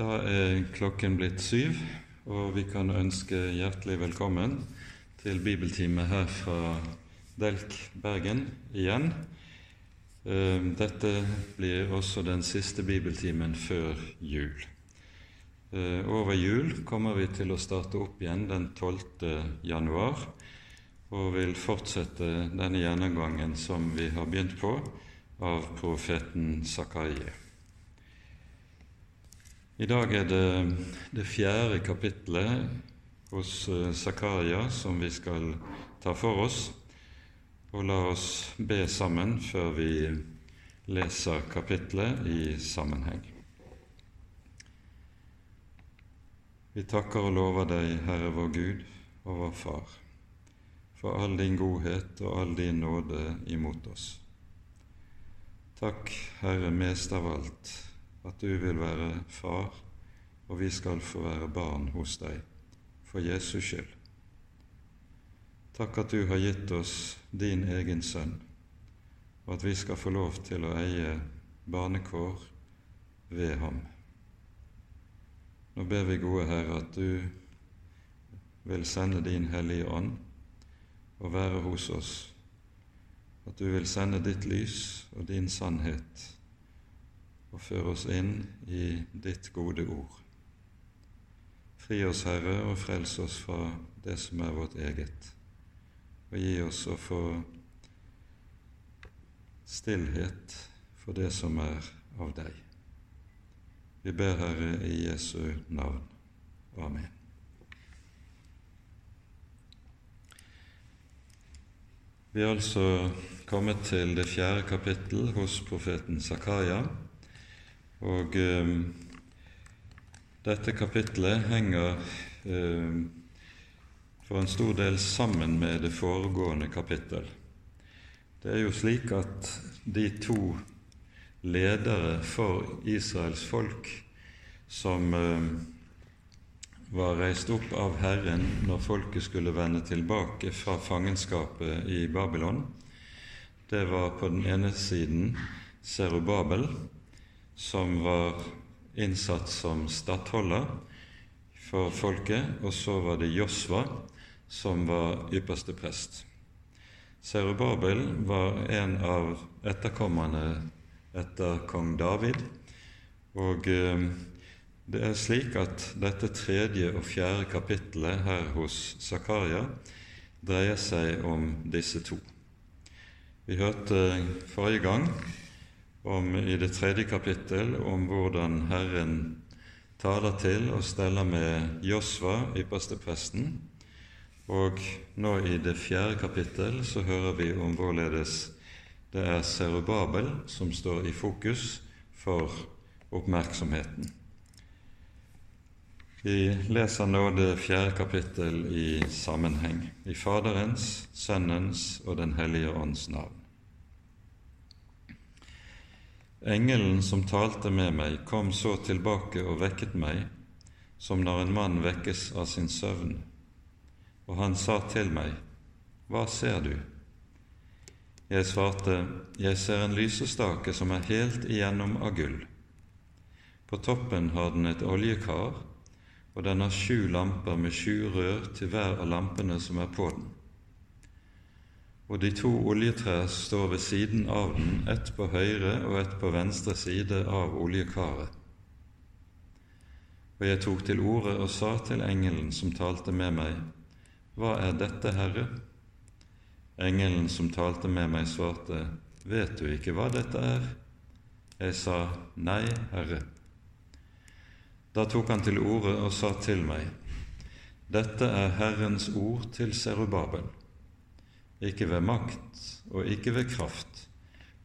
Da er klokken blitt syv, og vi kan ønske hjertelig velkommen til bibeltime her fra Delk Bergen igjen. Eh, dette blir også den siste bibeltimen før jul. Eh, over jul kommer vi til å starte opp igjen den 12. januar, og vil fortsette denne gjennomgangen som vi har begynt på, av profeten Zakarie. I dag er det det fjerde kapittelet hos eh, Zakaria som vi skal ta for oss. Og la oss be sammen før vi leser kapittelet i sammenheng. Vi takker og lover deg, Herre vår Gud og vår Far, for all din godhet og all din nåde imot oss. Takk, Herre, mest av alt, at du vil være far, og vi skal få være barn hos deg for Jesus skyld. Takk at du har gitt oss din egen sønn, og at vi skal få lov til å eie barnekår ved ham. Nå ber vi, gode Herre, at du vil sende din Hellige Ånd og være hos oss, at du vil sende ditt lys og din sannhet og før oss inn i ditt gode ord. Fri oss, Herre, og frels oss fra det som er vårt eget, og gi oss å få stillhet for det som er av deg. Vi ber, Herre, i Jesu navn. Amen. Vi er altså kommet til det fjerde kapittel hos profeten Zakaria. Og eh, dette kapittelet henger eh, for en stor del sammen med det foregående kapittel. Det er jo slik at de to ledere for Israels folk som eh, var reist opp av Herren når folket skulle vende tilbake fra fangenskapet i Babylon, det var på den ene siden Serubabel, som var innsatt som stattholder for folket, og så var det Josva, som var ypperste prest. Serubabel var en av etterkommerne etter kong David, og eh, det er slik at dette tredje og fjerde kapittelet her hos Zakaria dreier seg om disse to. Vi hørte forrige gang om i det tredje kapittel om hvordan Herren taler til og steller med Josva, ypperstepresten. Og nå i det fjerde kapittel så hører vi om hvorledes det er Serubabel som står i fokus for oppmerksomheten. Vi leser nå det fjerde kapittel i sammenheng, i Faderens, Sønnens og Den hellige ånds navn. Engelen som talte med meg, kom så tilbake og vekket meg, som når en mann vekkes av sin søvn. Og han sa til meg, Hva ser du? Jeg svarte, Jeg ser en lysestake som er helt igjennom av gull. På toppen har den et oljekar, og den har sju lamper med sju rør til hver av lampene som er på den og de to oljetrær står ved siden av den, ett på høyre og ett på venstre side av oljekaret. Og jeg tok til orde og sa til engelen som talte med meg, Hva er dette, Herre? Engelen som talte med meg, svarte, Vet du ikke hva dette er? Jeg sa, Nei, Herre. Da tok han til orde og sa til meg, Dette er Herrens ord til Serubabel ikke ved makt og ikke ved kraft,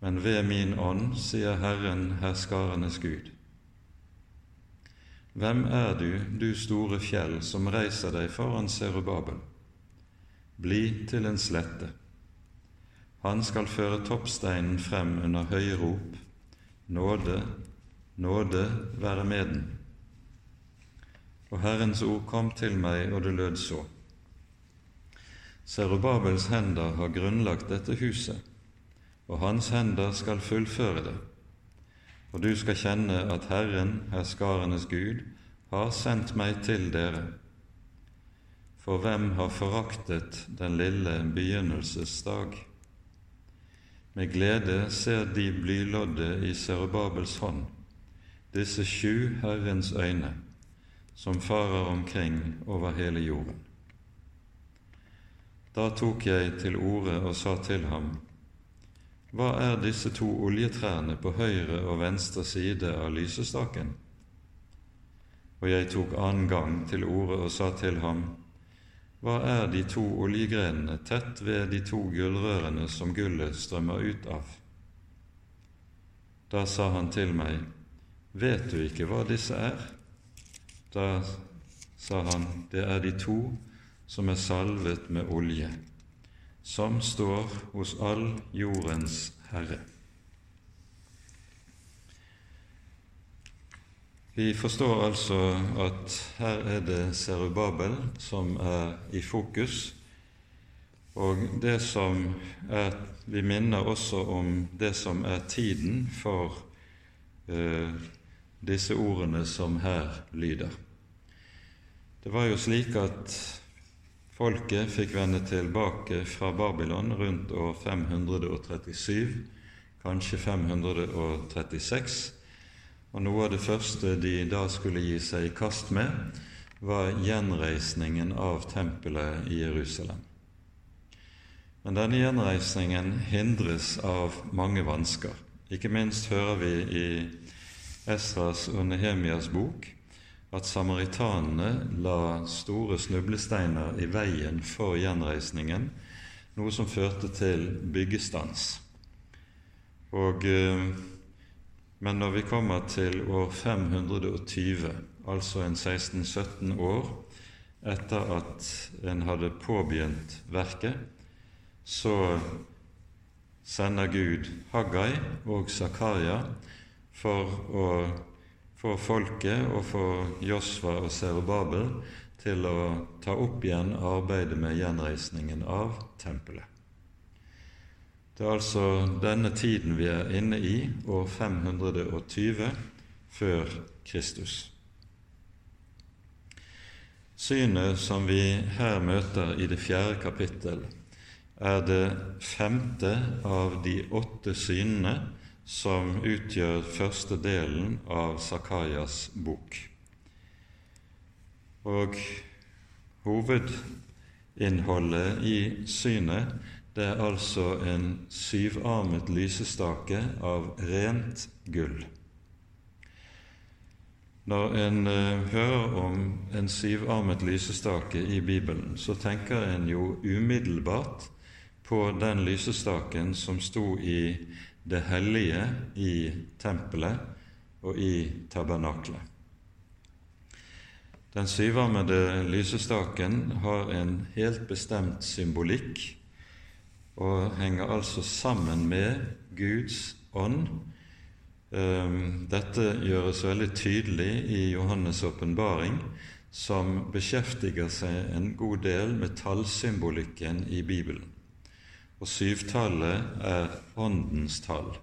men ved min ånd, sier Herren herskarenes Gud. Hvem er du, du store fjell, som reiser deg foran Serubabel? Bli til en slette. Han skal føre toppsteinen frem under høye rop. Nåde, nåde være med den. Og Herrens ord kom til meg, og det lød så. Serubabels hender har grunnlagt dette huset, og hans hender skal fullføre det. og du skal kjenne at Herren, herskarenes Gud, har sendt meg til dere. For hvem har foraktet den lille begynnelsesdag? Med glede ser de blyloddet i Serubabels hånd, disse sju Herrens øyne, som farer omkring over hele jorden. Da tok jeg til orde og sa til ham, Hva er disse to oljetrærne på høyre og venstre side av lysestaken? Og jeg tok annen gang til orde og sa til ham, Hva er de to oljegrenene tett ved de to gullrørene som gullet strømmer ut av? Da sa han til meg, Vet du ikke hva disse er? Da sa han, Det er de to som er salvet med olje, som står hos all jordens Herre. Vi forstår altså at her er det Serubabel som er i fokus, og det som er Vi minner også om det som er tiden for eh, disse ordene som her lyder. Det var jo slik at Folket fikk vende tilbake fra Babylon rundt år 537, kanskje 536, og noe av det første de da skulle gi seg i kast med, var gjenreisningen av tempelet i Jerusalem. Men denne gjenreisningen hindres av mange vansker. Ikke minst hører vi i Esras og Nehemias bok at samaritanene la store snublesteiner i veien for gjenreisningen, noe som førte til byggestans. Og, eh, men når vi kommer til år 520, altså en 16-17 år etter at en hadde påbegynt verket, så sender Gud Haggai og Zakaria for å få folket og få Josva og Serubabel til å ta opp igjen arbeidet med gjenreisningen av tempelet. Det er altså denne tiden vi er inne i, år 520 før Kristus. Synet som vi her møter i det fjerde kapittel, er det femte av de åtte synene som utgjør første delen av Sakayas bok. Og hovedinnholdet i synet det er altså en syvarmet lysestake av rent gull. Når en uh, hører om en syvarmet lysestake i Bibelen, så tenker en jo umiddelbart på den lysestaken som sto i det hellige i tempelet og i tabernaklet. Den syvarmede lysestaken har en helt bestemt symbolikk og henger altså sammen med Guds ånd. Ehm, dette gjøres veldig tydelig i Johannes' åpenbaring, som beskjeftiger seg en god del med tallsymbolikken i Bibelen og syvtallet er Åndens tall.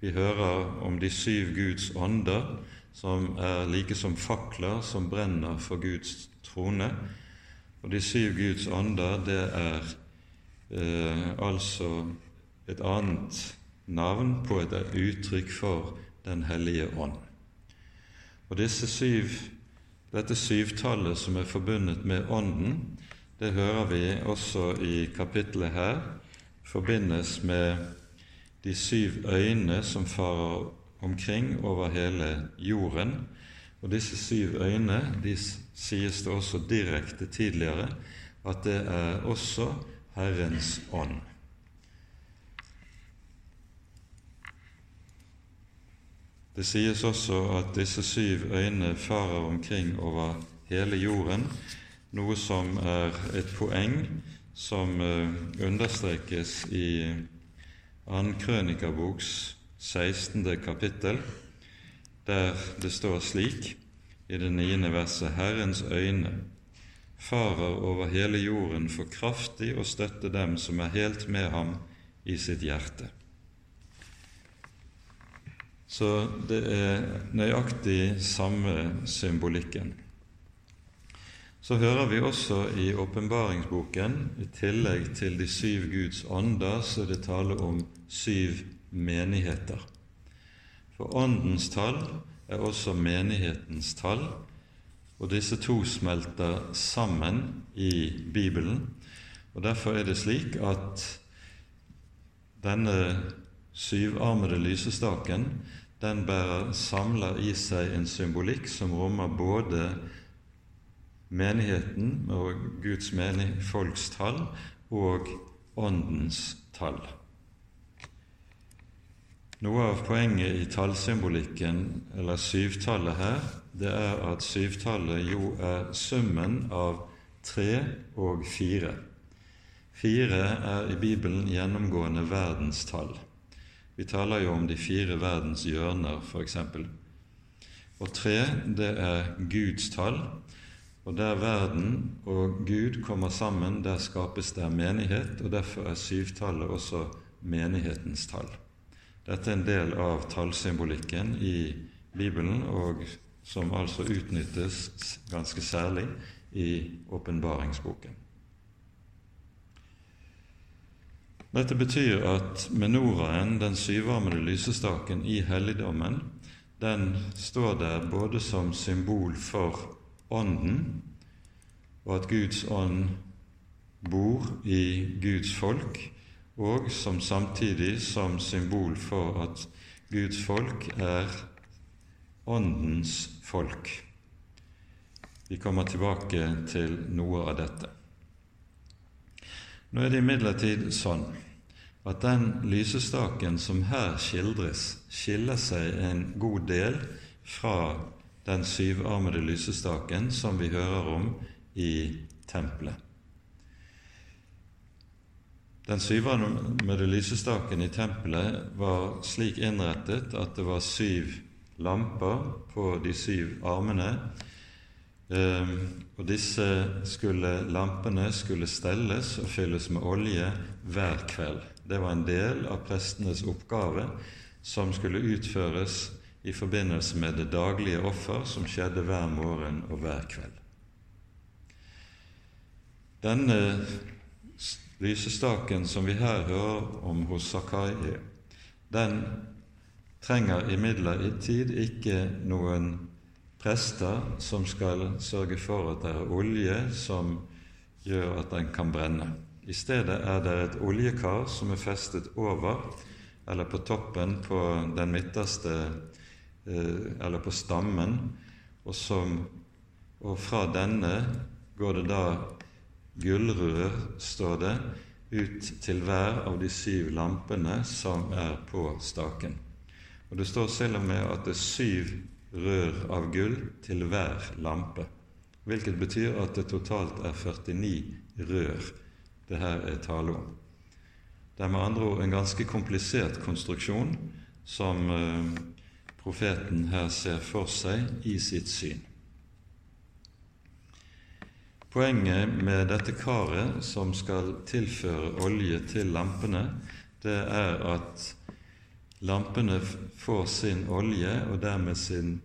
Vi hører om de syv Guds ånder, som er like som fakler som brenner for Guds trone. Og de syv Guds ånder, det er eh, altså et annet navn på et uttrykk for Den hellige ånd. Og disse syv, dette syvtallet som er forbundet med Ånden, det hører vi også i kapittelet her, forbindes med de syv øyne som farer omkring over hele jorden. Og disse syv øyne de sies det også direkte tidligere at det er også Herrens ånd. Det sies også at disse syv øyne farer omkring over hele jorden, noe som er et poeng som uh, understrekes i 2. Krønikaboks 16. kapittel, der det står slik i det niende verset Herrens øyne farer over hele jorden for kraftig å støtte dem som er helt med ham i sitt hjerte. Så det er nøyaktig samme symbolikken. Så hører vi også i åpenbaringsboken, i tillegg til de syv Guds ånder, så det taler om syv menigheter. For åndens tall er også menighetens tall, og disse to smelter sammen i Bibelen. Og Derfor er det slik at denne syvarmede lysestaken den bærer, samler i seg en symbolikk som rommer både menigheten og Guds menig, folks tall og åndens tall. Noe av poenget i tallsymbolikken, eller syvtallet her, det er at syvtallet jo er summen av tre og fire. Fire er i Bibelen gjennomgående verdenstall. Vi taler jo om de fire verdens hjørner, f.eks. Og tre, det er Guds tall. Og der verden og Gud kommer sammen, der skapes det menighet, og derfor er syvtallet også menighetens tall. Dette er en del av tallsymbolikken i Bibelen, og som altså utnyttes ganske særlig i åpenbaringsboken. Dette betyr at menoraen, den syvarmede lysestaken i helligdommen, den står der både som symbol for Ånden, og at Guds ånd bor i Guds folk, og som samtidig som symbol for at Guds folk er Åndens folk. Vi kommer tilbake til noe av dette. Nå er det imidlertid sånn at den lysestaken som her skildres, skiller seg en god del fra den syvarmede lysestaken som vi hører om i tempelet. Den syvarmede lysestaken i tempelet var slik innrettet at det var syv lamper på de syv armene Ehm, og disse skulle, lampene skulle stelles og fylles med olje hver kveld. Det var en del av prestenes oppgave som skulle utføres i forbindelse med det daglige offer som skjedde hver morgen og hver kveld. Denne lysestaken som vi her hører om hos Sakai, den trenger imidlertid ikke noen prester som skal sørge for at det er olje som gjør at den kan brenne. I stedet er det et oljekar som er festet over, eller på toppen på den midterste Eller på stammen, og, som, og fra denne går det da gullrør, står det, ut til hver av de syv lampene som er på staken. Og Det står selv og med at det er syv rør av gull til hver lampe, hvilket betyr at det totalt er 49 rør det her er tale om. Det er med andre ord en ganske komplisert konstruksjon som eh, profeten her ser for seg i sitt syn. Poenget med dette karet som skal tilføre olje til lampene, det er at Lampene får sin olje og dermed sin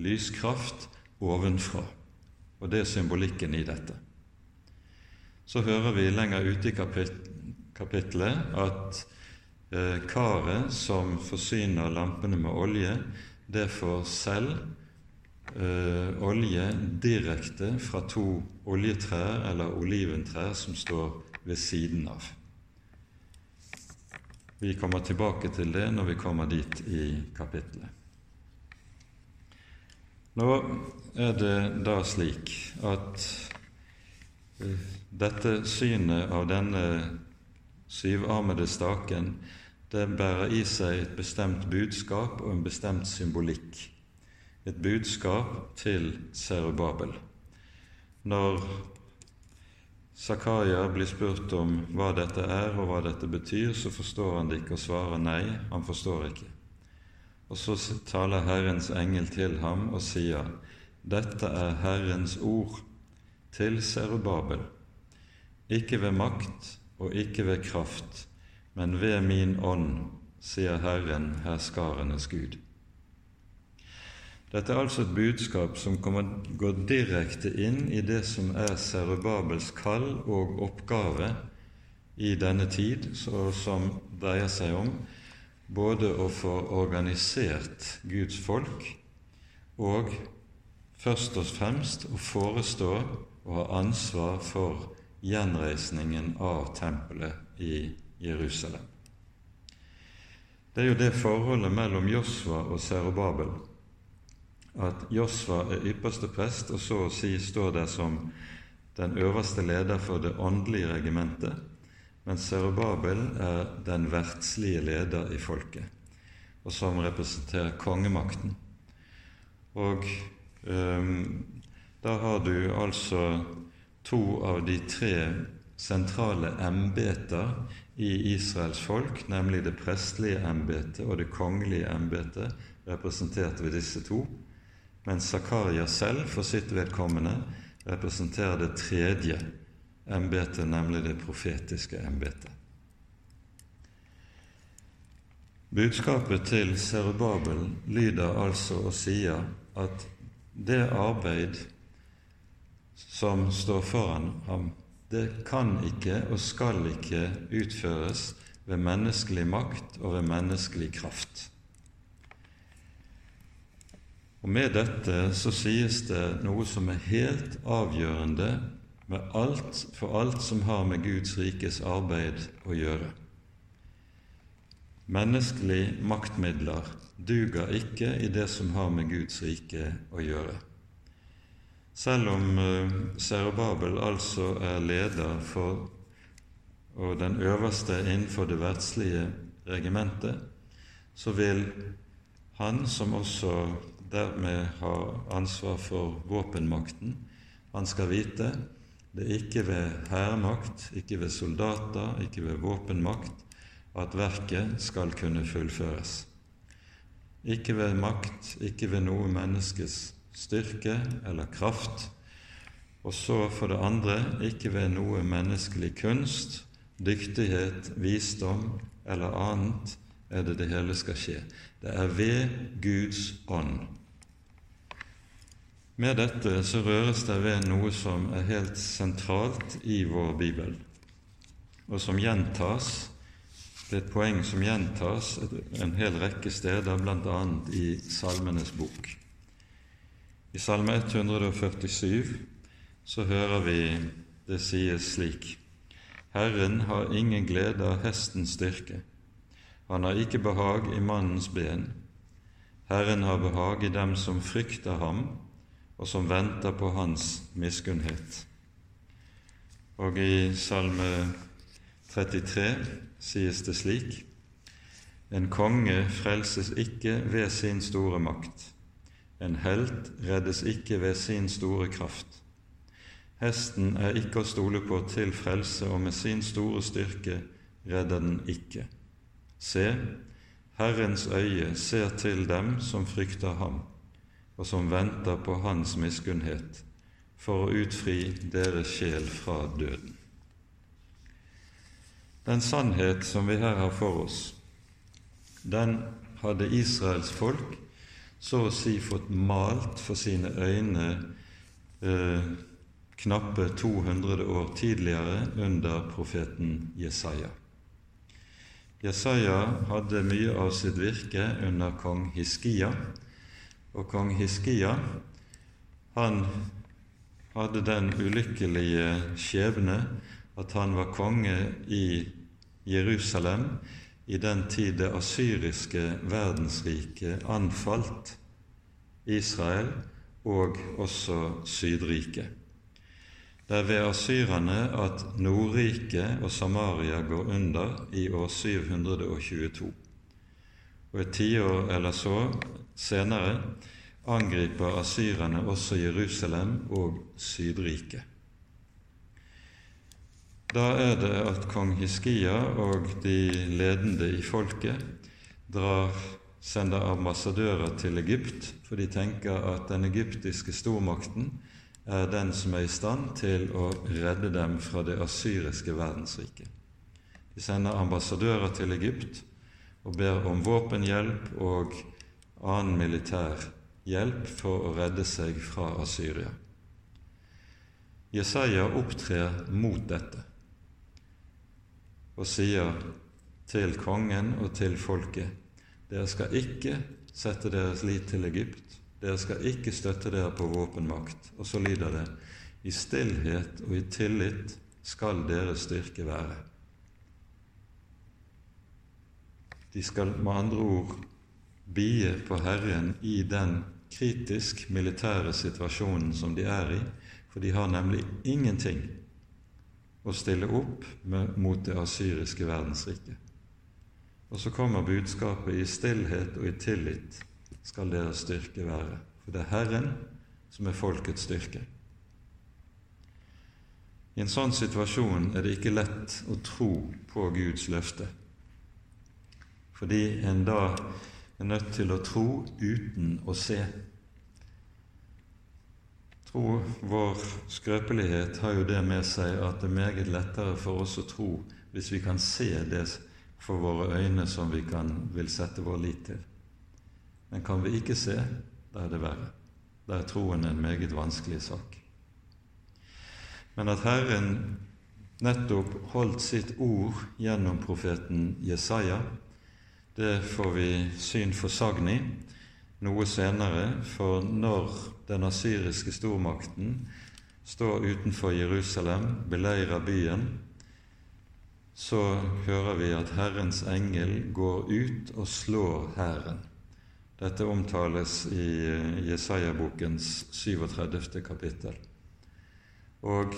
lyskraft ovenfra. Og det er symbolikken i dette. Så hører vi lenger ute i kapittelet at karet som forsyner lampene med olje, det får selv eh, olje direkte fra to oljetrær eller oliventrær som står ved siden av. Vi kommer tilbake til det når vi kommer dit i kapittelet. Nå er det da slik at eh, dette synet av denne syvarmede staken det bærer i seg et bestemt budskap og en bestemt symbolikk. Et budskap til Serubabel. Når Zakaria blir spurt om hva dette er og hva dette betyr, så forstår han det ikke og svarer nei, han forstår ikke. Og så taler Herrens engel til ham og sier, dette er Herrens ord til Serubabel, ikke ved makt og ikke ved kraft, men ved min ånd, sier Herren, herskarenes Gud. Dette er altså et budskap som kommer, går direkte inn i det som er Serubabels kall og oppgave i denne tid, som dreier seg om både å få organisert Guds folk og først og fremst å forestå og ha ansvar for gjenreisningen av tempelet i Jerusalem. Det er jo det forholdet mellom Josva og Serubabel at Josva er ypperste prest og så å si står der som den øverste leder for det åndelige regimentet, mens Serubabel er den verdslige leder i folket, og som representerer kongemakten. Og um, da har du altså to av de tre sentrale embeter i Israels folk, nemlig det prestlige embetet og det kongelige embetet, representert ved disse to, mens Zakaria selv for sitt vedkommende representerer det tredje embetet, nemlig det profetiske embetet. Budskapet til Serubabel lyder altså og sier at det arbeid som står foran ham, det kan ikke og skal ikke utføres ved menneskelig makt og ved menneskelig kraft. Og Med dette så sies det noe som er helt avgjørende alt, for alt som har med Guds rikes arbeid å gjøre. Menneskelige maktmidler duger ikke i det som har med Guds rike å gjøre. Selv om Serubabel eh, altså er leder for og den øverste innenfor det verdslige regimentet, så vil han, som også dermed har ansvar for våpenmakten, han skal vite det er ikke ved hærmakt, ikke ved soldater, ikke ved våpenmakt at verket skal kunne fullføres. Ikke ved makt, ikke ved noe menneskes styrke eller kraft. Og så for det andre ikke ved noe menneskelig kunst, dyktighet, visdom eller annet er det det hele skal skje. Det er ved Guds ånd. Med dette så røres det ved noe som er helt sentralt i vår bibel, og som gjentas det er et poeng som gjentas en hel rekke steder, bl.a. i Salmenes bok. I Salme 147 så hører vi det sies slik Herren har ingen glede av hestens styrke. Han har ikke behag i mannens ben. Herren har behag i dem som frykter ham, og som venter på hans miskunnhet. Og i Salme 33 sies det slik:" En konge frelses ikke ved sin store makt. En helt reddes ikke ved sin store kraft. Hesten er ikke å stole på til frelse, og med sin store styrke redder den ikke. Se, Herrens øye ser til dem som frykter ham, og som venter på hans miskunnhet, for å utfri deres sjel fra døden. Den sannhet som vi her har for oss, den hadde Israels folk så å si fått malt for sine øyne eh, knappe 200 år tidligere under profeten Jesaja. Jesaja hadde mye av sitt virke under kong Hiskia, og kong Hiskia han hadde den ulykkelige skjebne at han var konge i Jerusalem i den tid det asyriske verdensriket anfalt Israel og også Sydriket. Det er ved asyrerne at Nordriket og Samaria går under i år 722. Og et tiår eller så senere angriper asyrerne også Jerusalem og Sydriket. Da er det at kong Hiskia og de ledende i folket drar, sender ambassadører til Egypt, for de tenker at den egyptiske stormakten er den som er i stand til å redde dem fra det asyriske verdensriket. De sender ambassadører til Egypt og ber om våpenhjelp og annen militær hjelp for å redde seg fra Asyria. Jesaja opptrer mot dette og sier til kongen og til folket dere skal ikke sette deres lit til Egypt, dere skal ikke støtte dere på våpenmakt. Og så lyder det i stillhet og i tillit skal deres styrke være. De skal med andre ord bie på Herren i den kritisk militære situasjonen som de er i, for de har nemlig ingenting å stille opp med, mot det asyriske verdensriket. Og så kommer budskapet i stillhet og i tillit skal deres styrke være. For det er Herren som er folkets styrke. I en sånn situasjon er det ikke lett å tro på Guds løfte, fordi en da er nødt til å tro uten å se. Tro, Vår skrøpelighet har jo det med seg at det er meget lettere for oss å tro hvis vi kan se det for våre øyne som vi kan, vil sette vår lit til. Men kan vi ikke se, da er det verre. Da er troen en meget vanskelig sak. Men at Herren nettopp holdt sitt ord gjennom profeten Jesaja, det får vi syn for sagn i noe senere, for når den asyriske stormakten står utenfor Jerusalem, beleirer byen, så hører vi at Herrens engel går ut og slår hæren. Dette omtales i eh, Jesaja-bokens 37. kapittel. Og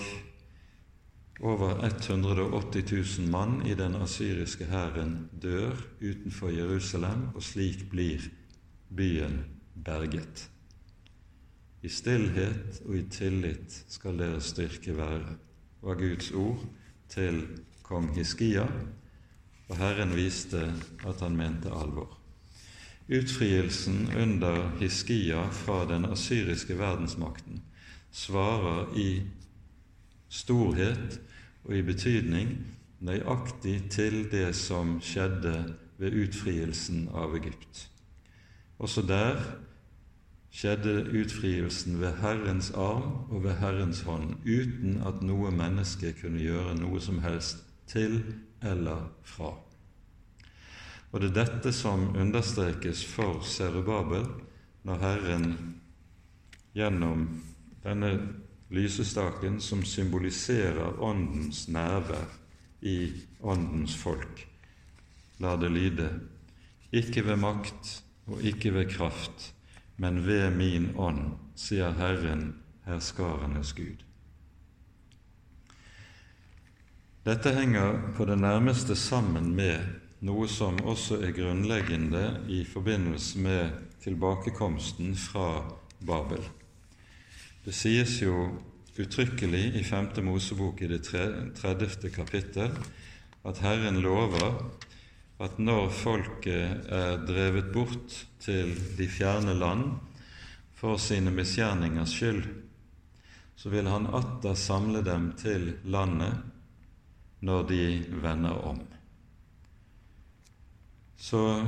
over 180 000 mann i den asyriske hæren dør utenfor Jerusalem, og slik blir byen berget. I stillhet og i tillit skal deres styrke være, var Guds ord til kong Hiskia, og Herren viste at han mente alvor. Utfrielsen under Hiskia fra den asyriske verdensmakten svarer i storhet og i betydning nøyaktig til det som skjedde ved utfrielsen av Egypt. Også der skjedde utfrielsen ved Herrens arm og ved Herrens hånd, uten at noe menneske kunne gjøre noe som helst til eller fra. Og det er dette som understrekes for Serubabel når Herren gjennom denne lysestaken, som symboliserer Åndens nærvær i Åndens folk, lar det lyde ikke ved makt og ikke ved kraft, men ved min ånd, sier Herren, herskarenes Gud. Dette henger på det nærmeste sammen med noe som også er grunnleggende i forbindelse med tilbakekomsten fra Babel. Det sies jo uttrykkelig i 5. Mosebok i det 30. kapittel at Herren lover at når folket er drevet bort til de fjerne land for sine misgjerningers skyld, så vil Han atter samle dem til landet når de vender om. Så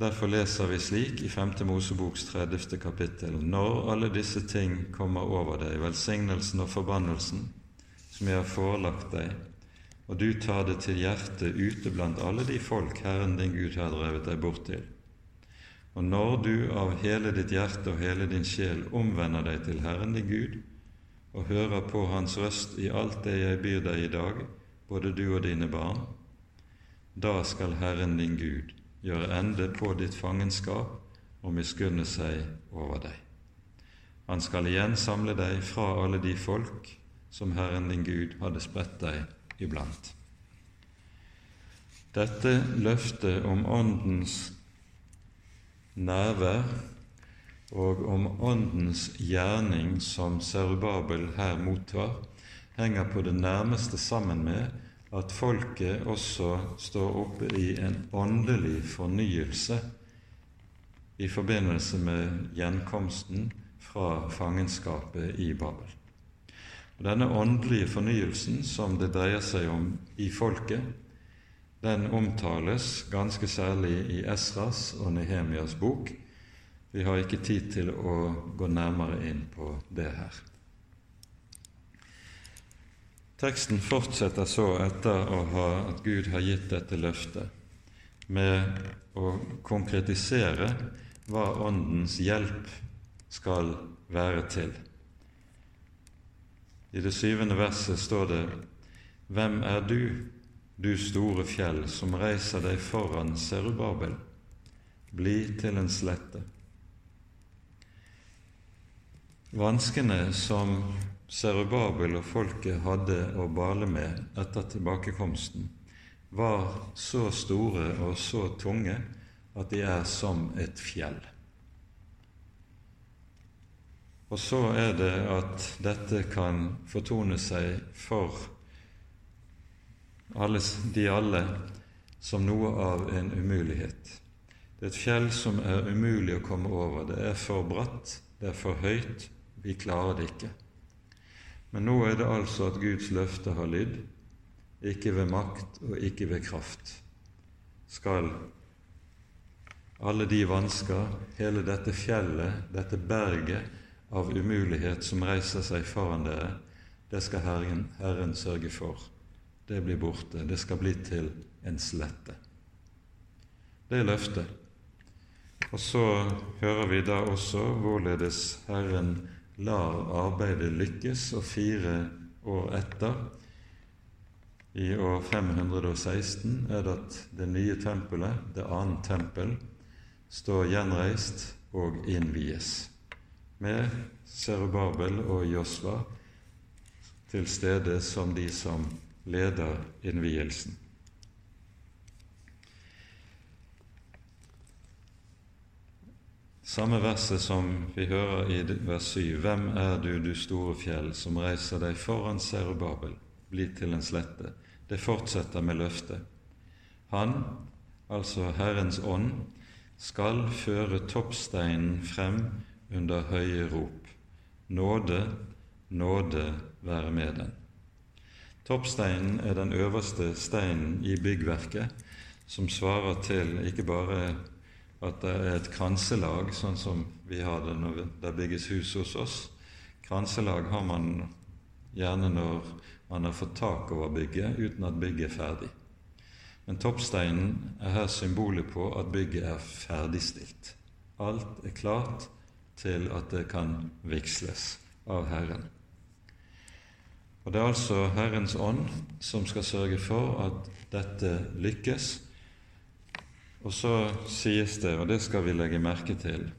Derfor leser vi slik i 5. Moseboks 30. kapittel.: Når alle disse ting kommer over deg, velsignelsen og forbannelsen, som jeg har forelagt deg, og du tar det til hjertet ute blant alle de folk Herren din Gud har drevet deg bort til, og når du av hele ditt hjerte og hele din sjel omvender deg til Herren din Gud, og hører på Hans røst i alt det jeg byr deg i dag, både du og dine barn, da skal Herren din Gud gjøre ende på ditt fangenskap og miskunne seg over deg. Han skal igjen samle deg fra alle de folk som Herren din Gud hadde spredt deg iblant. Dette løftet om Åndens nærvær og om Åndens gjerning som Serubabel her mottar, henger på det nærmeste sammen med at folket også står oppe i en åndelig fornyelse i forbindelse med gjenkomsten fra fangenskapet i Babel. Og Denne åndelige fornyelsen som det dreier seg om i folket, den omtales ganske særlig i Esras og Nehemias bok, Vi har ikke tid til å gå nærmere inn på det her. Teksten fortsetter så etter ha, at Gud har gitt dette løftet, med å konkretisere hva Åndens hjelp skal være til. I det syvende verset står det:" Hvem er du, du store fjell, som reiser deg foran Serubabel? Bli til en slette. Vanskene som Serubabel og folket hadde å bale med etter tilbakekomsten, var så store og så tunge at de er som et fjell. Og så er det at dette kan fortone seg for alle, de alle som noe av en umulighet. Det er et fjell som er umulig å komme over. Det er for bratt, det er for høyt, vi klarer det ikke. Men nå er det altså at Guds løfte har lydd, ikke ved makt og ikke ved kraft, skal alle de vansker, hele dette fjellet, dette berget av umulighet som reiser seg foran dere, det skal Herren, Herren sørge for. Det blir borte. Det skal bli til en slette. Det er løftet. Og så hører vi da også hvorledes Herren lar arbeidet lykkes, og fire år etter, i år 516, er det at det nye tempelet, det annet tempel, står gjenreist og innvies, med Serubabel og Josva til stede som de som leder innvielsen. Samme verset som vi hører i vers 7.: Hvem er du, du store fjell, som reiser deg foran Serubabel, bli til en slette? Det fortsetter med løftet. Han, altså Herrens ånd, skal føre toppsteinen frem under høye rop. Nåde, nåde være med den. Toppsteinen er den øverste steinen i byggverket, som svarer til ikke bare at det er et kranselag, sånn som vi har det når det bygges hus hos oss. Kranselag har man gjerne når man har fått tak over bygget uten at bygget er ferdig. Men toppsteinen er her symbolet på at bygget er ferdigstilt. Alt er klart til at det kan vigsles av Herren. Og Det er altså Herrens ånd som skal sørge for at dette lykkes, og så sies det, og det skal vi legge merke til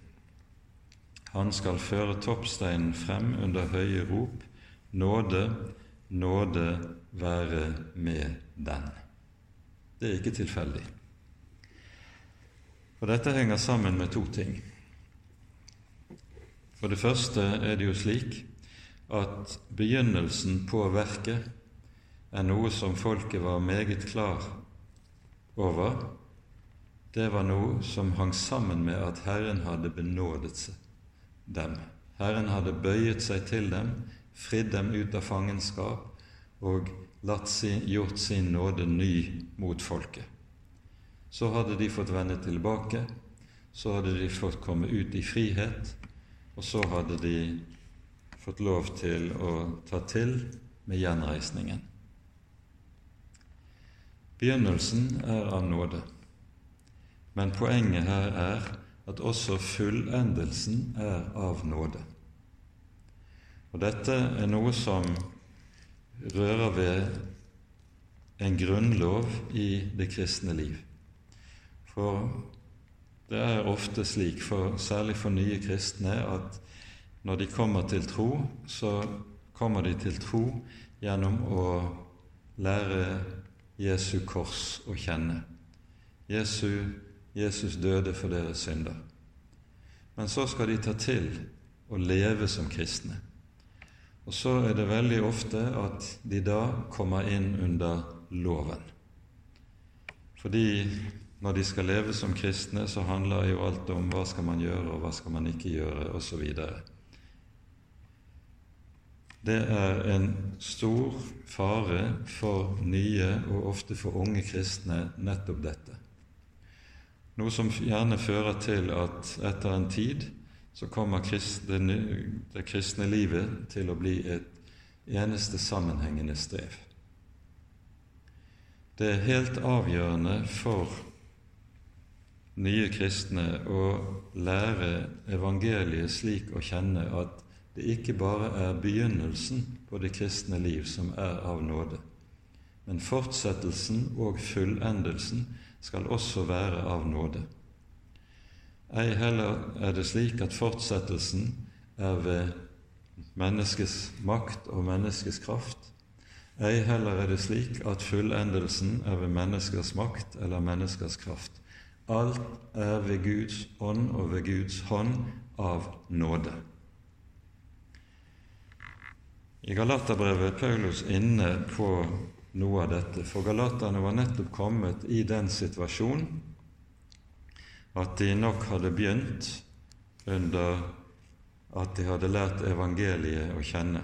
Han skal føre toppsteinen frem under høye rop. Nåde, nåde være med den. Det er ikke tilfeldig. Og Dette henger sammen med to ting. For det første er det jo slik at begynnelsen på verket er noe som folket var meget klar over det var noe som hang sammen med at Herren hadde benådet dem. Herren hadde bøyet seg til dem, fridd dem ut av fangenskap og sin, gjort sin nåde ny mot folket. Så hadde de fått vende tilbake, så hadde de fått komme ut i frihet, og så hadde de fått lov til å ta til med gjenreisningen. Begynnelsen er av nåde. Men poenget her er at også fullendelsen er av nåde. Og dette er noe som rører ved en grunnlov i det kristne liv. For det er ofte slik, for, særlig for nye kristne, at når de kommer til tro, så kommer de til tro gjennom å lære Jesu kors å kjenne. Jesu Jesus døde for deres synder. Men så skal de ta til å leve som kristne. Og så er det veldig ofte at de da kommer inn under loven. Fordi når de skal leve som kristne, så handler jo alt om hva skal man gjøre, og hva skal man ikke gjøre, osv. Det er en stor fare for nye og ofte for unge kristne nettopp dette noe som gjerne fører til at etter en tid så kommer det kristne livet til å bli et eneste sammenhengende strev. Det er helt avgjørende for nye kristne å lære evangeliet slik å kjenne at det ikke bare er begynnelsen på det kristne liv som er av nåde, men fortsettelsen og fullendelsen skal også være av nåde. Ei heller er det slik at fortsettelsen er ved menneskets makt og menneskets kraft. Ei heller er det slik at fullendelsen er ved menneskers makt eller menneskers kraft. Alt er ved Guds ånd og ved Guds hånd av nåde. I Galaterbrevet er Paulus inne på noe av dette, for galaterne var nettopp kommet i den situasjon at de nok hadde begynt under at de hadde lært evangeliet å kjenne.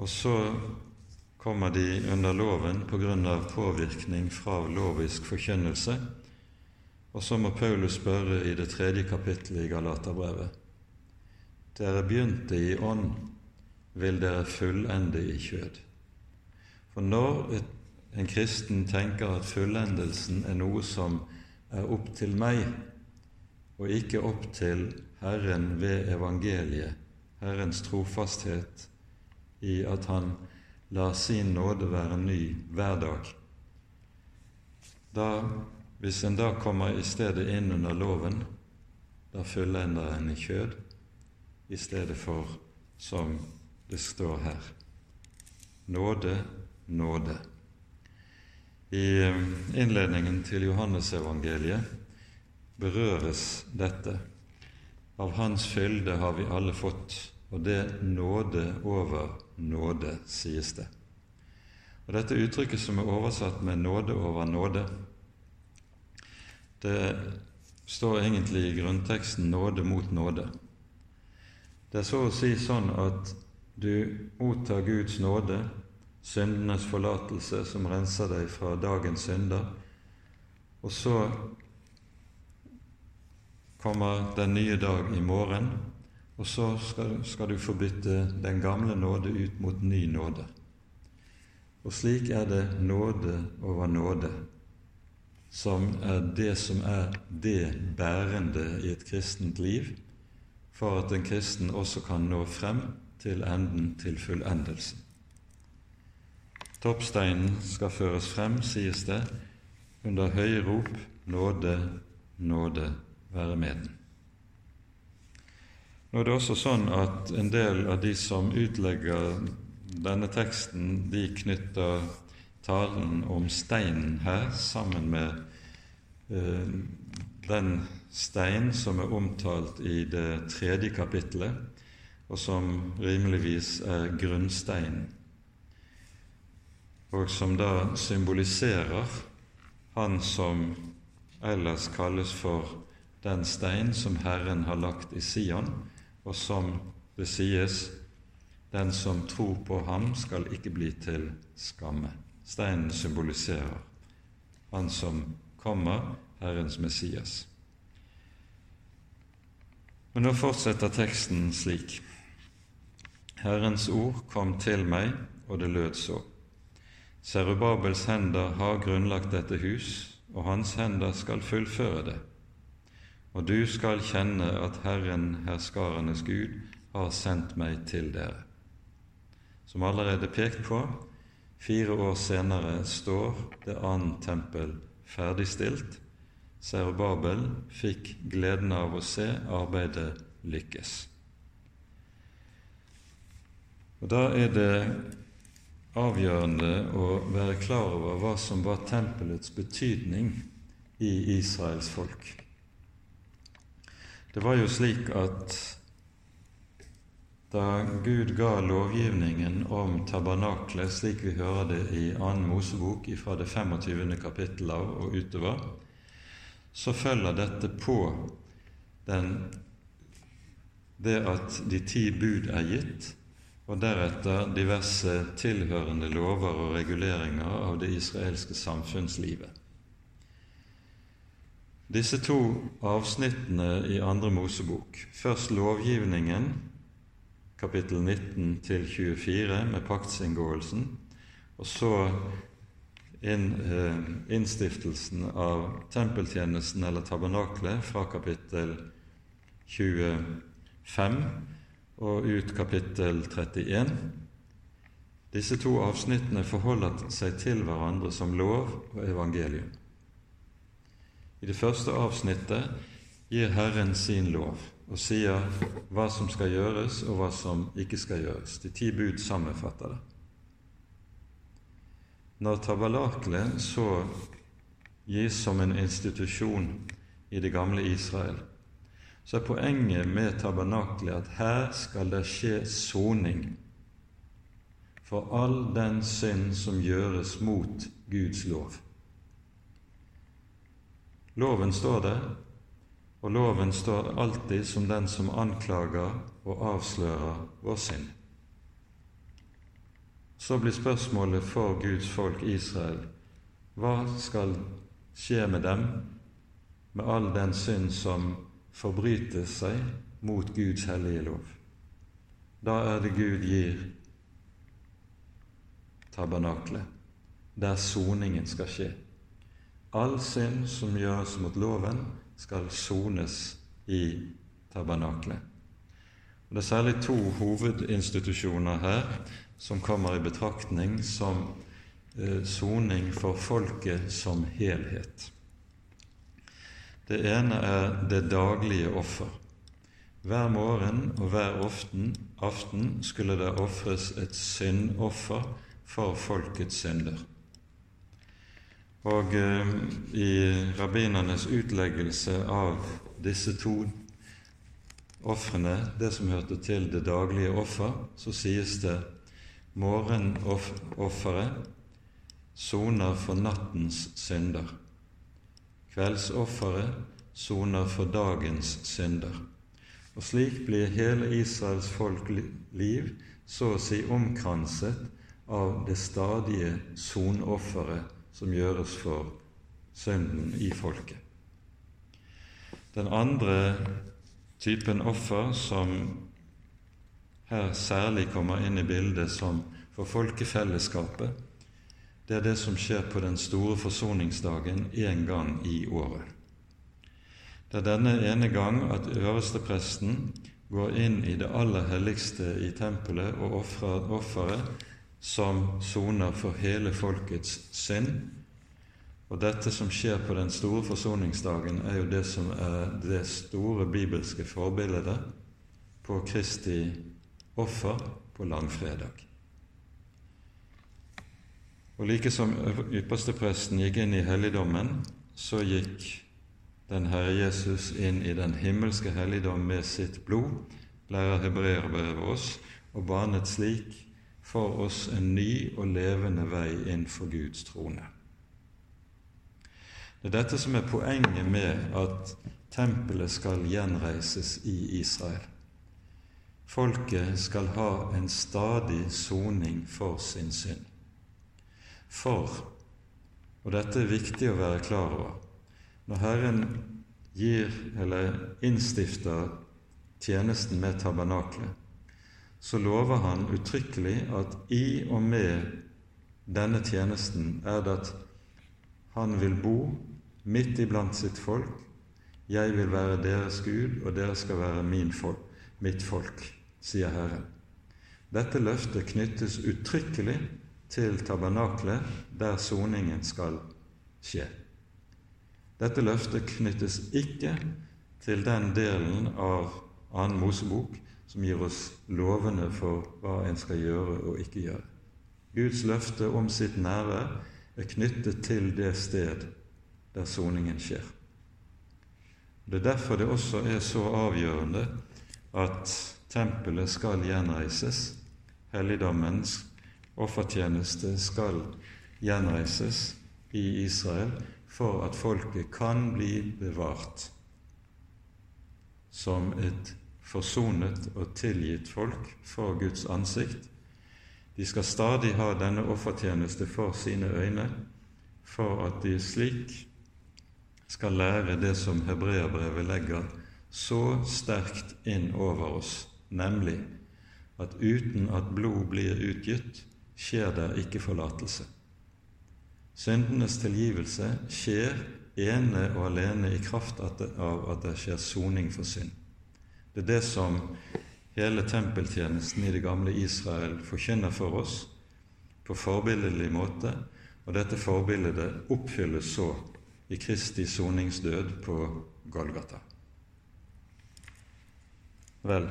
Og så kommer de under loven på grunn av påvirkning fra lovisk forkynnelse. Og så må Paulus spørre i det tredje kapittelet i Galaterbrevet. Dere begynte i ånd, vil dere fullende i kjød. For når en kristen tenker at fullendelsen er noe som er opp til meg, og ikke opp til Herren ved evangeliet, Herrens trofasthet i at Han lar sin nåde være ny hver dag, da, hvis en da kommer i stedet inn under loven, da fyller en da en i kjød i stedet for som det står her. Nåde, nåde. I eh, innledningen til Johannesevangeliet berøres dette. Av Hans fylde har vi alle fått, og det nåde over nåde, sies det. Og Dette uttrykket som er oversatt med 'nåde over nåde', det står egentlig i grunnteksten 'nåde mot nåde'. Det er så å si sånn at du mottar Guds nåde, syndenes forlatelse som renser deg fra dagens synder, og så kommer den nye dag i morgen, og så skal, skal du få bytte den gamle nåde ut mot ny nåde. Og slik er det nåde over nåde, som er det som er det bærende i et kristent liv, for at en kristen også kan nå frem til enden til fullendelsen. Toppsteinen skal føres frem, sies det, under høye rop nåde, nåde være med den. Nå er det også sånn at en del av de som utlegger denne teksten, de knytter talen om steinen her sammen med eh, den stein som er omtalt i det tredje kapittelet, og som rimeligvis er grunnsteinen, og som da symboliserer han som ellers kalles for den stein som Herren har lagt i Sion, og som det sies den som tror på ham, skal ikke bli til skamme. Steinen symboliserer han som kommer, Herrens Messias. Men nå fortsetter teksten slik. Herrens ord kom til meg, og det lød så. Serubabels hender har grunnlagt dette hus, og hans hender skal fullføre det. Og du skal kjenne at Herren, herskarenes Gud, har sendt meg til dere. Som allerede pekt på, fire år senere står det annet tempel ferdigstilt. Serubabel fikk gleden av å se arbeidet lykkes. Og Da er det avgjørende å være klar over hva som var tempelets betydning i Israels folk. Det var jo slik at da Gud ga lovgivningen om tabernaklet, slik vi hører det i 2. Mosebok fra det 25. kapittel av og utover, så følger dette på den, det at de ti bud er gitt, og deretter diverse tilhørende lover og reguleringer av det israelske samfunnslivet. Disse to avsnittene i Andre Mosebok, først lovgivningen, kapittel 19 til 24, med paktsinngåelsen, og så inn, eh, innstiftelsen av tempeltjenesten eller tabernaklet fra kapittel 25 og ut kapittel 31. Disse to avsnittene forholder seg til hverandre som lov og evangelium. I det første avsnittet gir Herren sin lov og sier hva som skal gjøres, og hva som ikke skal gjøres. De ti bud sammenfatter det. Når tabernaklet så gis som en institusjon i det gamle Israel, så er poenget med tabernaklet at her skal det skje soning for all den synd som gjøres mot Guds lov. Loven står der, og loven står alltid som den som anklager og avslører vår synd. Så blir spørsmålet for Guds folk Israel hva skal skje med dem, med all den synd som forbryter seg mot Guds hellige lov? Da er det Gud gir tabernaklet, der soningen skal skje. All synd som gjøres mot loven, skal sones i tabernaklet. Det er særlig to hovedinstitusjoner her som kommer i betraktning som eh, soning for folket som helhet. Det ene er det daglige offer. Hver morgen og hver aften skulle det ofres et syndoffer for folkets synder. Og eh, i rabbinernes utleggelse av disse to ofrene, det som hørte til det daglige offer, så sies det Morgenofferet soner for nattens synder. Kveldsofferet soner for dagens synder. Og slik blir hele Israels folk liv så å si omkranset av det stadige sonofferet som gjøres for synden i folket. Den andre typen offer som her særlig kommer inn i bildet som for folkefellesskapet, det er det som skjer på den store forsoningsdagen én gang i året. Det er denne ene gang at øverstepresten går inn i det aller helligste i tempelet og offeret som soner for hele folkets synd. Og dette som skjer på den store forsoningsdagen, er jo det som er det store bibelske forbildet på Kristi offer på langfredag. Og like som ypperstepresten gikk inn i helligdommen, så gikk den Herre Jesus inn i den himmelske helligdom med sitt blod, lærer hebreerbrevet oss, og banet slik for oss en ny og levende vei inn for Guds trone. Det er dette som er poenget med at tempelet skal gjenreises i Israel. Folket skal ha en stadig soning for sin synd. For, og dette er viktig å være klar over, når Herren gir eller innstifter tjenesten med tabernaklet, så lover han uttrykkelig at i og med denne tjenesten er det at han vil bo midt iblant sitt folk. Jeg vil være deres Gud, og dere skal være min folk, mitt folk sier Herren. Dette løftet knyttes uttrykkelig til tabernaklet, der soningen skal skje. Dette løftet knyttes ikke til den delen av annen Mosebok som gir oss lovene for hva en skal gjøre og ikke gjøre. Guds løfte om sitt nærvær er knyttet til det sted der soningen skjer. Det er derfor det også er så avgjørende at Tempelet skal gjenreises. Helligdommens offertjeneste skal gjenreises i Israel for at folket kan bli bevart som et forsonet og tilgitt folk for Guds ansikt. De skal stadig ha denne offertjeneste for sine øyne, for at de slik skal lære det som hebreerbrevet legger så sterkt inn over oss, nemlig at uten at blod blir utgitt, skjer det ikke forlatelse. Syndenes tilgivelse skjer ene og alene i kraft av at det skjer soning for synd. Det er det som hele tempeltjenesten i det gamle Israel forkynner for oss på forbilledlig måte, og dette forbildet oppfylles så i Kristi soningsdød på Golgata. Vel,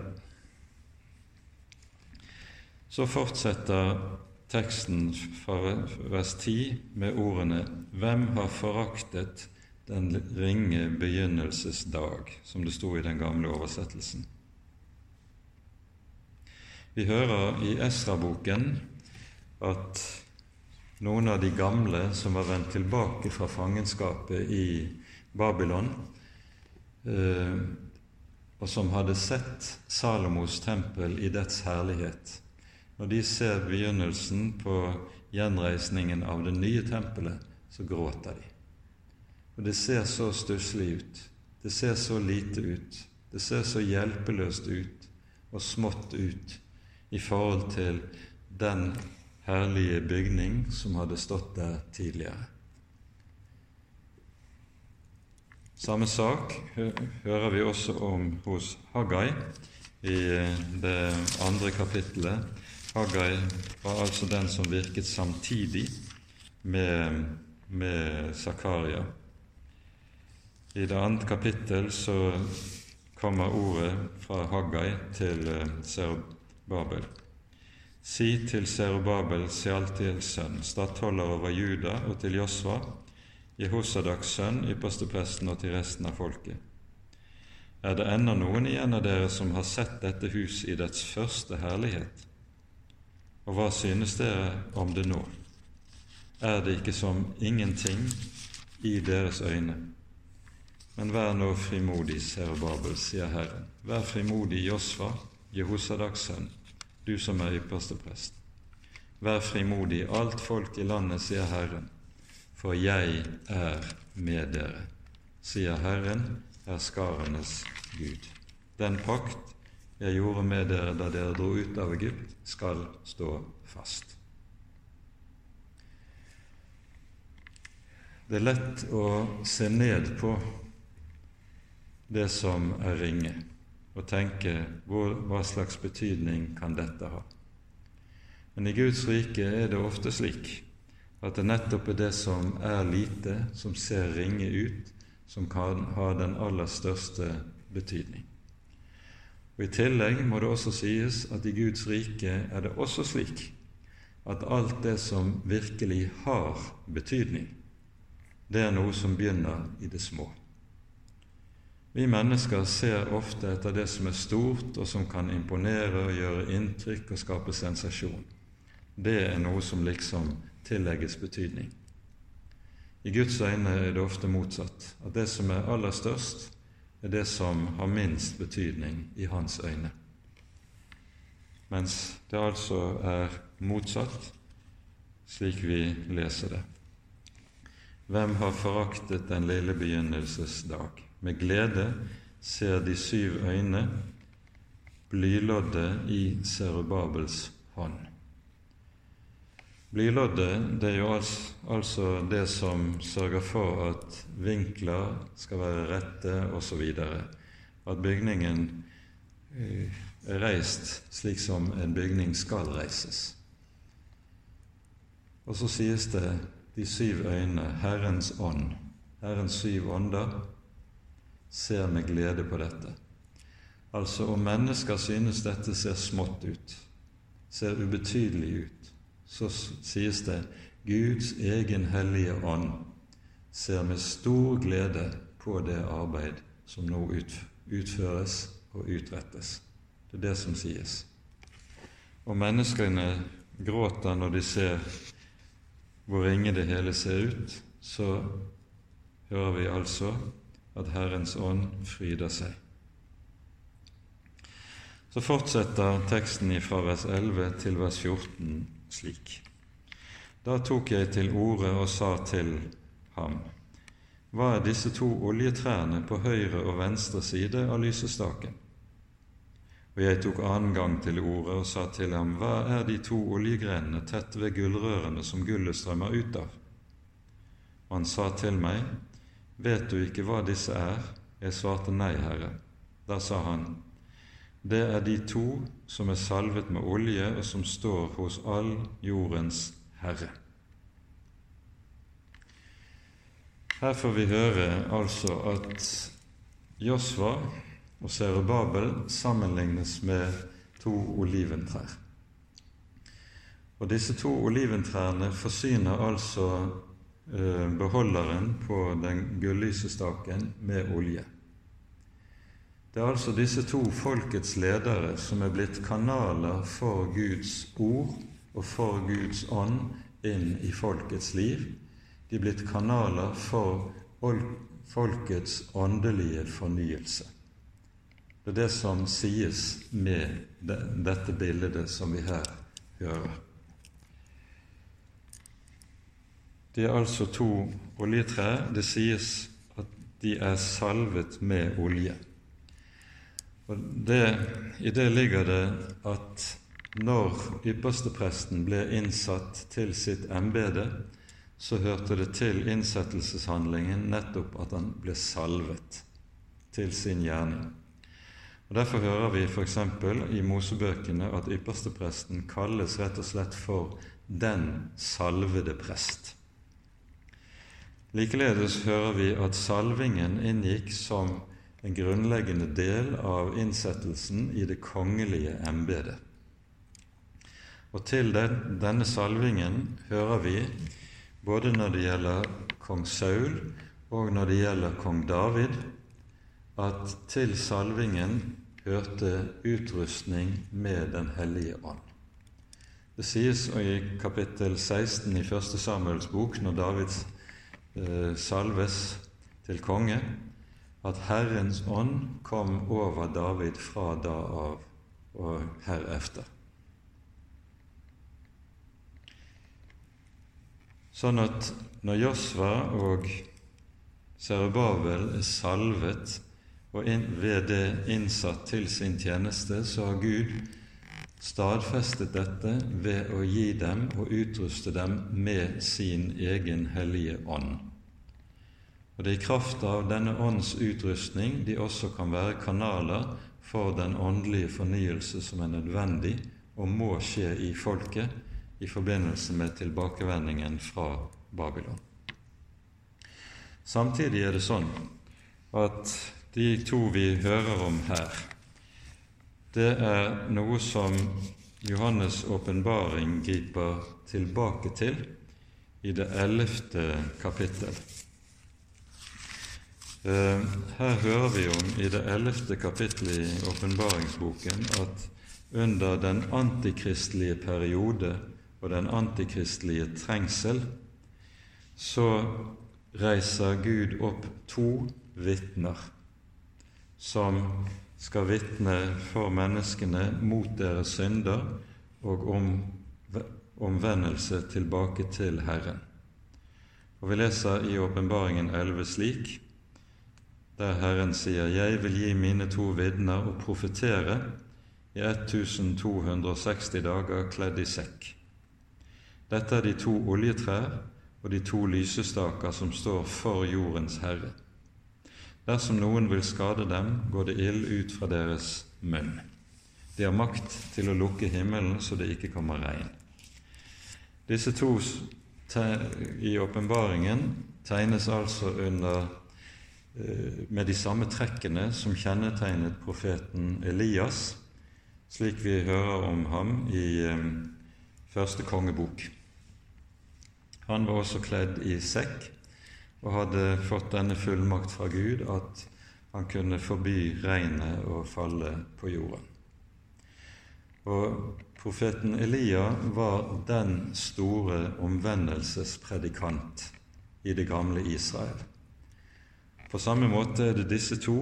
så fortsetter teksten fra vers 10 med ordene 'Hvem har foraktet den ringe begynnelsesdag', som det sto i den gamle oversettelsen. Vi hører i Esra-boken at noen av de gamle som var vendt tilbake fra fangenskapet i Babylon, eh, og som hadde sett Salomos tempel i dets herlighet, når de ser begynnelsen på gjenreisningen av det nye tempelet, så gråter de. Og det ser så stusslig ut. Det ser så lite ut. Det ser så hjelpeløst ut og smått ut i forhold til den herlige bygning som hadde stått der tidligere. Samme sak hører vi også om hos Haggai i det andre kapittelet Haggai var altså den som virket samtidig med, med Zakaria. I det andre kapittel så kommer ordet fra Haggai til Serubabel. Eh, si til Serubabel, Sealtiels sønn, stattholder over Juda, og til Josva, Jehosadaks sønn, ypperstepresten, og til resten av folket. Er det ennå noen igjen av dere som har sett dette hus i dets første herlighet? Og hva synes dere om det nå? Er det ikke som ingenting i deres øyne? Men vær nå frimodig, Babel, sier Herren. Vær frimodig, Josfa, Jehosadaks sønn, du som er ypperste prest. Vær frimodig, alt folk i landet, sier Herren, for jeg er med dere, sier Herren, er skarenes Gud. Den pakt jeg gjorde med dere da dere dro ut av Egypt, skal stå fast. Det er lett å se ned på det som er ringe, og tenke hvor, hva slags betydning kan dette ha? Men i Guds rike er det ofte slik at det nettopp er det som er lite, som ser ringe ut, som kan ha den aller største betydning. Og I tillegg må det også sies at i Guds rike er det også slik at alt det som virkelig har betydning, det er noe som begynner i det små. Vi mennesker ser ofte etter det som er stort, og som kan imponere og gjøre inntrykk og skape sensasjon. Det er noe som liksom tillegges betydning. I Guds øyne er det ofte motsatt, at det som er aller størst, er det som har minst betydning i hans øyne. Mens det altså er motsatt, slik vi leser det. Hvem har foraktet den lille begynnelsesdag? Med glede ser de syv øyne blyloddet i Serubabels hånd. Blyloddet det er jo altså det som sørger for at vinkler skal være rette osv. At bygningen eh, er reist slik som en bygning skal reises. Og så sies det de syv øyne, Herrens ånd, Herrens syv ånder, ser med glede på dette. Altså om mennesker synes dette ser smått ut, ser ubetydelig ut, så sies det Guds egen hellige ånd ser med stor glede på det arbeid som nå utføres og utrettes. Det er det som sies. Og menneskene gråter når de ser hvor ringe det hele ser ut, så hører vi altså at Herrens ånd fryder seg. Så fortsetter teksten fra vers 11 til vers 14 slik. Da tok jeg til orde og sa til ham, hva er disse to oljetrærne på høyre og venstre side av lysestaken? Og jeg tok annen gang til ordet og sa til ham, Hva er de to oljegrenene tett ved gullrørene som gullet strømmer ut av? Og han sa til meg, Vet du ikke hva disse er? Jeg svarte nei, Herre. Da sa han, Det er de to som er salvet med olje, og som står hos all jordens Herre. Her får vi høre altså at Josva og Serubabel sammenlignes med to oliventrær. Og disse to oliventrærne forsyner altså beholderen på den gullysestaken med olje. Det er altså disse to folkets ledere som er blitt kanaler for Guds ord og for Guds ånd inn i folkets liv. De er blitt kanaler for folkets åndelige fornyelse. Det er det som sies med dette bildet som vi her hører. Det er altså to oljetrær. Det sies at de er salvet med olje. Og det, I det ligger det at når ypperstepresten ble innsatt til sitt embete, så hørte det til innsettelseshandlingen nettopp at han ble salvet til sin gjerning. Og Derfor hører vi f.eks. i Mosebøkene at ypperstepresten kalles rett og slett for 'den salvede prest'. Likeledes hører vi at salvingen inngikk som en grunnleggende del av innsettelsen i det kongelige embetet. Og til den, denne salvingen hører vi, både når det gjelder kong Saul og når det gjelder kong David, at til salvingen hørte utrustning med Den hellige ånd. Det sies i kapittel 16 i 1. Samuels bok, når Davids salves til konge, at Herrens ånd kom over David fra da av og herefter. Sånn at når Josva og Serubabel er salvet og ved det innsatt til sin tjeneste, så har Gud stadfestet dette ved å gi dem og utruste dem med sin egen hellige ånd. Og Det er i kraft av denne ånds utrustning de også kan være kanaler for den åndelige fornyelse som er nødvendig og må skje i folket i forbindelse med tilbakevendingen fra Babylon. Samtidig er det sånn at de to vi hører om her, det er noe som Johannes' åpenbaring griper tilbake til i det ellevte kapittel. Eh, her hører vi om i det ellevte kapittelet i åpenbaringsboken at under den antikristelige periode og den antikristelige trengsel så reiser Gud opp to vitner som skal vitne for menneskene mot deres synder og om omvendelse tilbake til Herren. Og Vi leser i Åpenbaringen 11 slik, der Herren sier:" Jeg vil gi mine to vitner og profetere i 1260 dager kledd i sekk. Dette er de to oljetrær og de to lysestaker som står for jordens Herre. Dersom noen vil skade dem, går det ild ut fra deres munn. De har makt til å lukke himmelen så det ikke kommer regn. Disse to i åpenbaringen tegnes altså under eh, med de samme trekkene som kjennetegnet profeten Elias, slik vi hører om ham i eh, første kongebok. Han var også kledd i sekk og hadde fått denne fullmakt fra Gud at han kunne forby regnet å falle på jorden. Og profeten Elia var den store omvendelsespredikant i det gamle Israel. På samme måte er det disse to,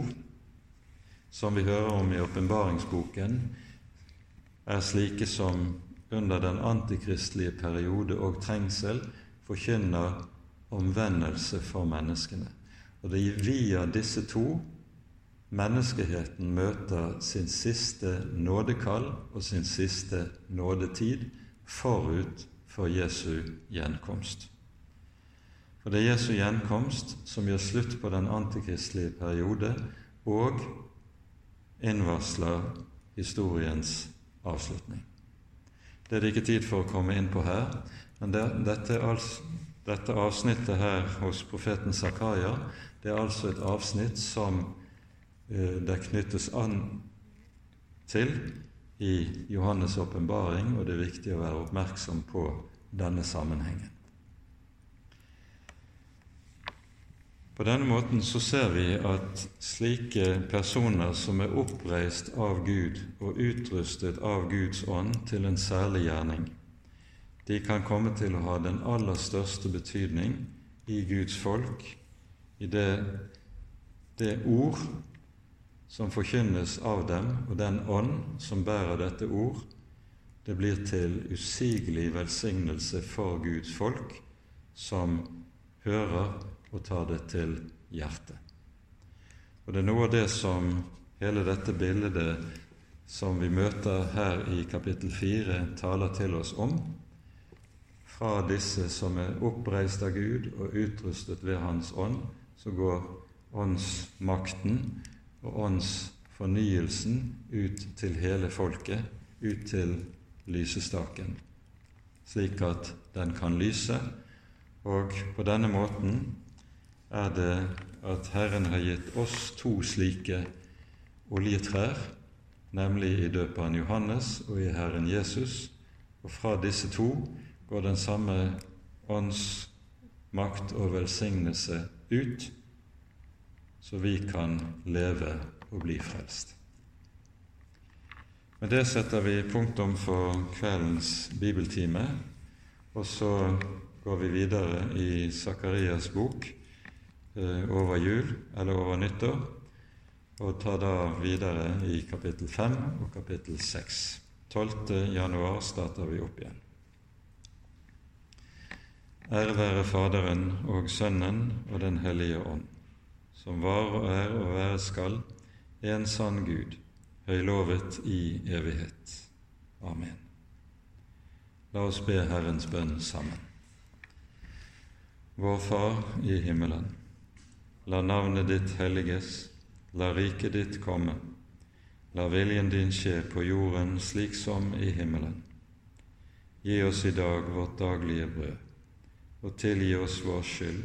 som vi hører om i åpenbaringsboken, er slike som under den antikristelige periode og trengsel forkynner omvendelse for menneskene. Og det er via disse to menneskeheten møter sin siste nådekall og sin siste nådetid forut for Jesu gjenkomst. For det er Jesu gjenkomst som gjør slutt på den antikristelige periode og innvarsler historiens avslutning. Det er det ikke tid for å komme inn på her, men det, dette, altså, dette, avsnittet her hos profeten Zakaria det er altså et avsnitt som eh, det knyttes an til i Johannes' åpenbaring, og det er viktig å være oppmerksom på denne sammenhengen. På denne måten så ser vi at slike personer som er oppreist av Gud og utrustet av Guds ånd til en særlig gjerning, de kan komme til å ha den aller største betydning i Guds folk, i det, det ord som forkynnes av dem, og den ånd som bærer dette ord, det blir til usigelig velsignelse for Guds folk, som hører og tar det til hjertet. Og Det er noe av det som hele dette bildet som vi møter her i kapittel 4, taler til oss om. Fra disse som er oppreist av Gud og utrustet ved Hans ånd, så går åndsmakten og åndsfornyelsen ut til hele folket, ut til lysestaken, slik at den kan lyse. Og på denne måten er det at Herren har gitt oss to slike oljetrær, nemlig i døperen Johannes og i Herren Jesus. Og fra disse to går den samme ånds makt og velsignelse ut, så vi kan leve og bli frelst. Med det setter vi punktum for kveldens bibeltime, og så går vi videre i Sakarias bok Eh, over jul eller over nyttår, og tar da videre i kapittel 5 og kapittel 6. 12. januar starter vi opp igjen. Ære være Faderen og Sønnen og Den hellige ånd, som var og er og være skal, en sann Gud, høylovet i evighet. Amen. La oss be Herrens bønn sammen. Vår Far i himmelen. La navnet ditt helliges, la riket ditt komme. La viljen din skje på jorden slik som i himmelen. Gi oss i dag vårt daglige brød, og tilgi oss vår skyld,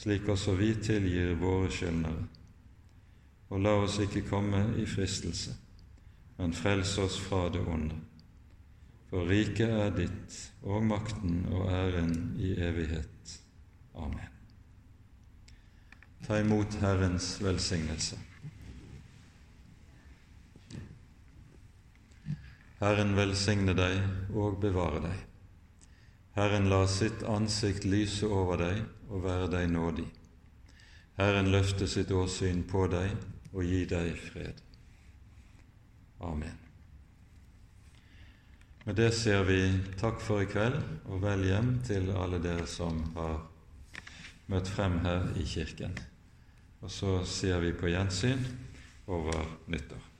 slik også vi tilgir våre skyldnere. Og la oss ikke komme i fristelse, men frels oss fra det onde. For riket er ditt, og makten og æren i evighet. Amen. Ta imot Herrens velsignelse. Herren velsigne deg og bevare deg. Herren la sitt ansikt lyse over deg og være deg nådig. Herren løfte sitt åsyn på deg og gi deg fred. Amen. Med det sier vi takk for i kveld, og vel hjem til alle dere som har møtt frem her i kirken. Og så sier vi på gjensyn over nyttår.